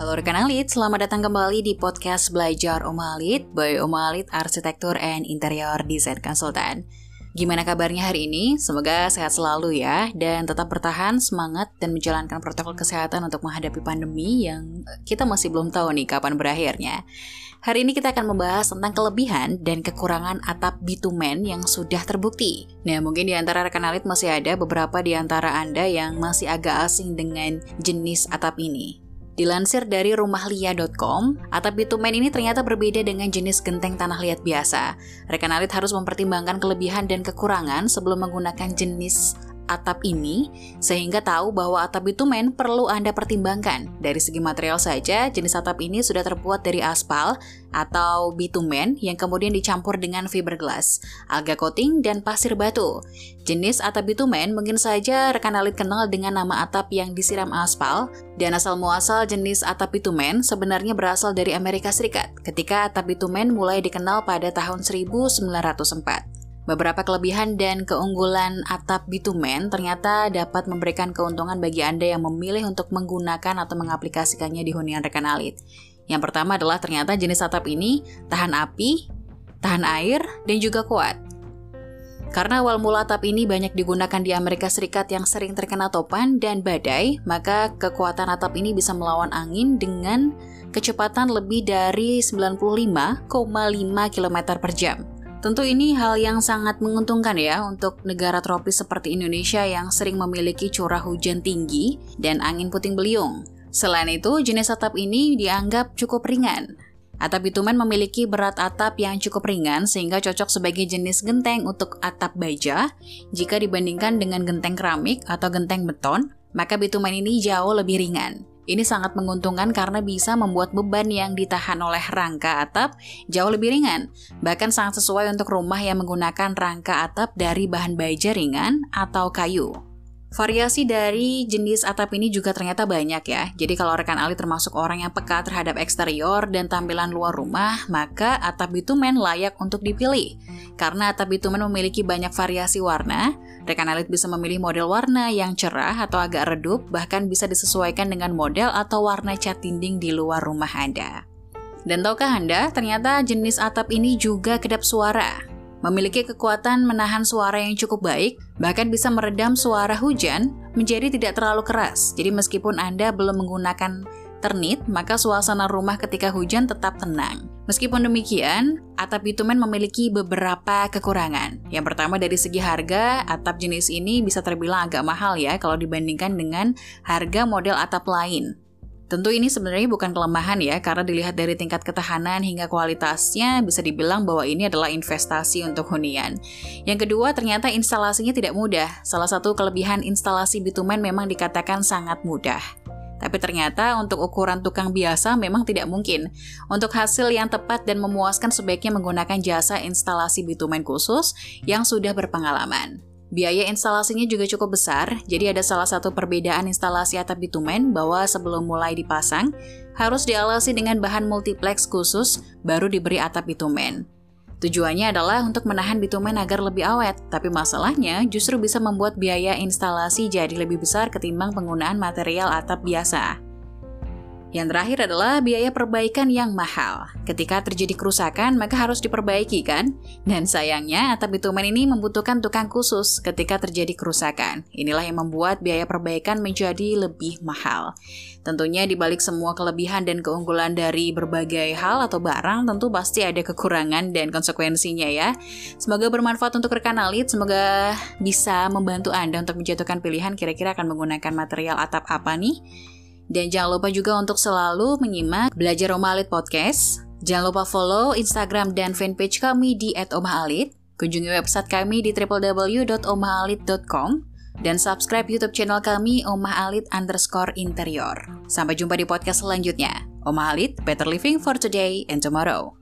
Halo rekan Alit, selamat datang kembali di podcast Belajar Oma Alit by Oma Alit Arsitektur and Interior Design Consultant. Gimana kabarnya hari ini? Semoga sehat selalu ya dan tetap bertahan, semangat dan menjalankan protokol kesehatan untuk menghadapi pandemi yang kita masih belum tahu nih kapan berakhirnya. Hari ini kita akan membahas tentang kelebihan dan kekurangan atap bitumen yang sudah terbukti. Nah, mungkin di antara rekan alit masih ada beberapa di antara Anda yang masih agak asing dengan jenis atap ini. Dilansir dari rumahlia.com, atap bitumen ini ternyata berbeda dengan jenis genteng tanah liat biasa. Rekan alit harus mempertimbangkan kelebihan dan kekurangan sebelum menggunakan jenis atap ini sehingga tahu bahwa atap bitumen perlu Anda pertimbangkan. Dari segi material saja, jenis atap ini sudah terbuat dari aspal atau bitumen yang kemudian dicampur dengan fiberglass, alga coating, dan pasir batu. Jenis atap bitumen mungkin saja rekan alit kenal dengan nama atap yang disiram aspal, dan asal muasal jenis atap bitumen sebenarnya berasal dari Amerika Serikat ketika atap bitumen mulai dikenal pada tahun 1904. Beberapa kelebihan dan keunggulan atap bitumen ternyata dapat memberikan keuntungan bagi Anda yang memilih untuk menggunakan atau mengaplikasikannya di hunian rekan alit. Yang pertama adalah ternyata jenis atap ini tahan api, tahan air, dan juga kuat. Karena awal mula atap ini banyak digunakan di Amerika Serikat yang sering terkena topan dan badai, maka kekuatan atap ini bisa melawan angin dengan kecepatan lebih dari 95,5 km per jam. Tentu ini hal yang sangat menguntungkan ya untuk negara tropis seperti Indonesia yang sering memiliki curah hujan tinggi dan angin puting beliung. Selain itu, jenis atap ini dianggap cukup ringan. Atap bitumen memiliki berat atap yang cukup ringan sehingga cocok sebagai jenis genteng untuk atap baja. Jika dibandingkan dengan genteng keramik atau genteng beton, maka bitumen ini jauh lebih ringan. Ini sangat menguntungkan karena bisa membuat beban yang ditahan oleh rangka atap jauh lebih ringan. Bahkan sangat sesuai untuk rumah yang menggunakan rangka atap dari bahan baja ringan atau kayu. Variasi dari jenis atap ini juga ternyata banyak ya. Jadi kalau rekan Ali termasuk orang yang peka terhadap eksterior dan tampilan luar rumah, maka atap bitumen layak untuk dipilih. Karena atap bitumen memiliki banyak variasi warna, rekan alit bisa memilih model warna yang cerah atau agak redup, bahkan bisa disesuaikan dengan model atau warna cat dinding di luar rumah Anda. Dan tahukah Anda, ternyata jenis atap ini juga kedap suara memiliki kekuatan menahan suara yang cukup baik, bahkan bisa meredam suara hujan menjadi tidak terlalu keras. Jadi meskipun Anda belum menggunakan ternit, maka suasana rumah ketika hujan tetap tenang. Meskipun demikian, atap bitumen memiliki beberapa kekurangan. Yang pertama dari segi harga, atap jenis ini bisa terbilang agak mahal ya kalau dibandingkan dengan harga model atap lain. Tentu ini sebenarnya bukan kelemahan ya, karena dilihat dari tingkat ketahanan hingga kualitasnya bisa dibilang bahwa ini adalah investasi untuk hunian. Yang kedua, ternyata instalasinya tidak mudah. Salah satu kelebihan instalasi bitumen memang dikatakan sangat mudah. Tapi ternyata untuk ukuran tukang biasa memang tidak mungkin. Untuk hasil yang tepat dan memuaskan sebaiknya menggunakan jasa instalasi bitumen khusus yang sudah berpengalaman. Biaya instalasinya juga cukup besar, jadi ada salah satu perbedaan instalasi atap bitumen bahwa sebelum mulai dipasang, harus dialasi dengan bahan multiplex khusus baru diberi atap bitumen. Tujuannya adalah untuk menahan bitumen agar lebih awet, tapi masalahnya justru bisa membuat biaya instalasi jadi lebih besar ketimbang penggunaan material atap biasa. Yang terakhir adalah biaya perbaikan yang mahal. Ketika terjadi kerusakan, maka harus diperbaiki kan? Dan sayangnya, atap bitumen ini membutuhkan tukang khusus ketika terjadi kerusakan. Inilah yang membuat biaya perbaikan menjadi lebih mahal. Tentunya di balik semua kelebihan dan keunggulan dari berbagai hal atau barang, tentu pasti ada kekurangan dan konsekuensinya ya. Semoga bermanfaat untuk rekan alit, semoga bisa membantu Anda untuk menjatuhkan pilihan kira-kira akan menggunakan material atap apa nih. Dan jangan lupa juga untuk selalu menyimak Belajar Omalit Podcast. Jangan lupa follow Instagram dan fanpage kami di @omahalit. Kunjungi website kami di www.omahalit.com dan subscribe YouTube channel kami Omah Alit underscore interior. Sampai jumpa di podcast selanjutnya. Omah Alit, better living for today and tomorrow.